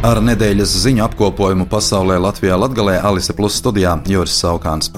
Ar nedēļas ziņu apkopojumu pasaulē Latvijā Latgalē Alise Plus studijā Joris Saukāns.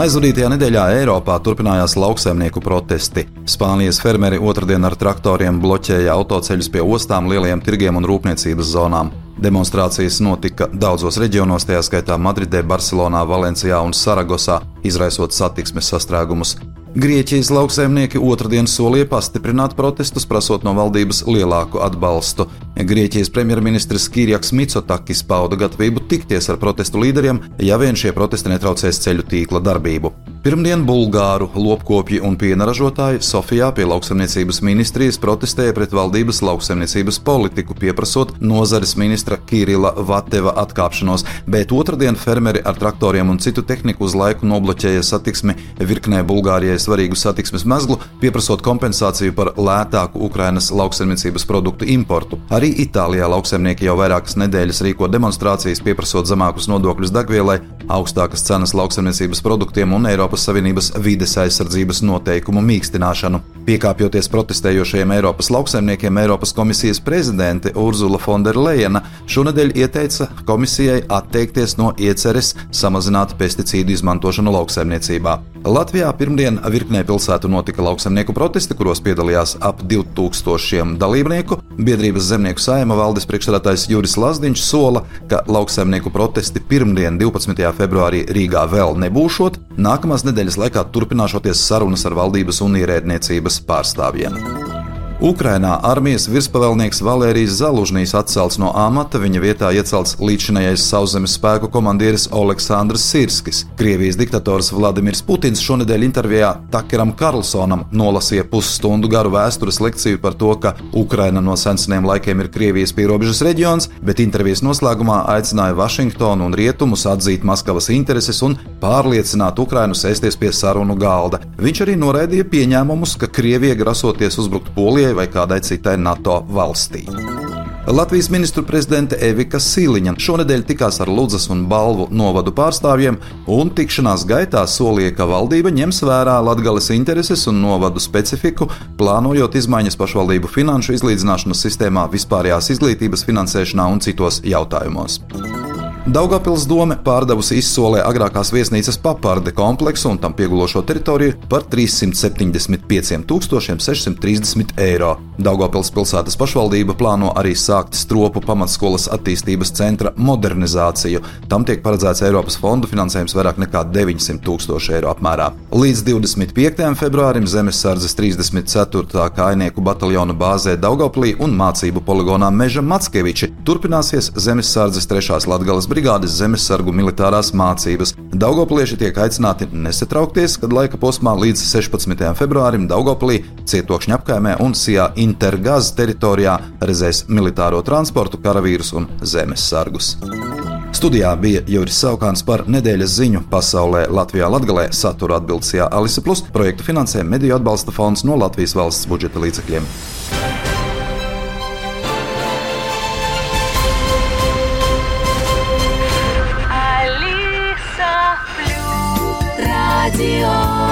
Aizvadītajā nedēļā Eiropā turpinājās lauksaimnieku protesti. Spānijas fermeri otrdien ar traktoriem bloķēja autoceļus pie ostām, lielajiem tirgiem un rūpniecības zonām. Demonstrācijas notika daudzos reģionos, tajā skaitā Madridē, Barcelonā, Valencijā un Saragosā, izraisot satiksmes sastrēgumus. Grieķijas lauksaimnieki otrdien solīja pastiprināt protestus, prasot no valdības lielāku atbalstu. Grieķijas premjerministrs Kirjaks Mitsotakis pauda gatavību tikties ar protestu līderiem, ja vien šie protesti netraucēs ceļu tīkla darbību. Pirmdien Bulgāru lopkopji un piena ražotāji Sofijā pie lauksaimniecības ministrijas protestēja pret valdības lauksaimniecības politiku, pieprasot nozares ministra Kirila Vateva atkāpšanos, bet otrdien fermeri ar traktoriem un citu tehniku uz laiku nobloķēja satiksmi virknē Bulgārijai svarīgu satiksmes mezglu, pieprasot kompensāciju par lētāku Ukrainas lauksaimniecības produktu importu. Arī Itālijā lauksaimnieki jau vairākas nedēļas rīko demonstrācijas, pieprasot zemākus nodokļus degvielai, augstākas cenas lauksaimniecības produktiem un Eiropas Savienības vides aizsardzības noteikumu mīkstināšanu. Piekāpjoties protestējošajiem Eiropas lauksaimniekiem, Eiropas komisijas prezidente Urzula Fonderleina šonadēļ ieteica komisijai atteikties no ieceres samazināt pesticīdu izmantošanu lauksaimniecībā. Latvijā pirmdien virknē pilsētu notika lauksaimnieku protesti, kuros piedalījās ap 2000 dalībnieku. Biedrības zemnieku saima valdes priekšsēdētājs Juris Lazdiņš sola, ka lauksaimnieku protesti pirmdien 12 februārī Rīgā vēl nebūšot, nākamās nedēļas laikā turpināšoties sarunas ar valdības un ierēdniecības pārstāvjiem. Ukrainā armijas virspavēlnieks Valērijas Zalužņīs atcelts no amata, viņa vietā iecelts līdzinājais sauszemes spēku komandieris Aleksandrs Sirskis. Krievijas diktators Vladimirs Putins šonadēļ intervijā Takeram Karlsonam nolasīja pusstundu garu vēstures lekciju par to, ka Ukraina no seniem laikiem ir Krievijas pierobežas reģions, bet intervijas noslēgumā aicināja Vašingtonu un Rietumus atzīt Maskavas intereses un pārliecināt Ukrainu sēsties pie sarunu galda. Viņš arī noraidīja pieņēmumus, ka Krievija grasoties uzbrukt Polijai Krievijai vai kādai citai NATO valstī. Latvijas ministru prezidente Evika Sīliņa šonadēļ tikās ar Ludzas un Balvu novadu pārstāvjiem un tikšanās gaitā solīja, ka valdība ņems vērā latgales intereses un novadu specifiku, plānojot izmaiņas pašvaldību finanšu izlīdzināšanas sistēmā, vispārējās izglītības finansēšanā un citos jautājumos. Daugopils dome pārdevusi izsolē agrākās viesnīcas paparde kompleksu un tam piegulošo teritoriju par 375,630 eiro. Daugopils pilsētas pašvaldība plāno arī sākt stropu pamatskolas attīstības centra modernizāciju. Tam tiek paredzēts Eiropas fondu finansējums vairāk nekā 900 tūkstoši eiro apmērā. Līdz 25. februārim Zemesardzes 34. kainieku bataljona bāzē Daugoplī un mācību poligonā Meža Matskeviči turpināsies Zemesardzes 3. Latgales brigādes zemesargu militārās mācības. Daugoplieši tiek aicināti nesatraukties, kad laika posmā līdz 16. februārim Daugoplī, cietokšņa apkaimē un Sijā Intergaz teritorijā redzēs militāro transportu, karavīrus un zemesargus. Studijā bija Juris Saukāns par nedēļas ziņu pasaulē Latvijā Latgalē satura atbildesijā Alise Plus projektu finansē Mediju atbalsta fonds no Latvijas valsts budžeta līdzekļiem. the old.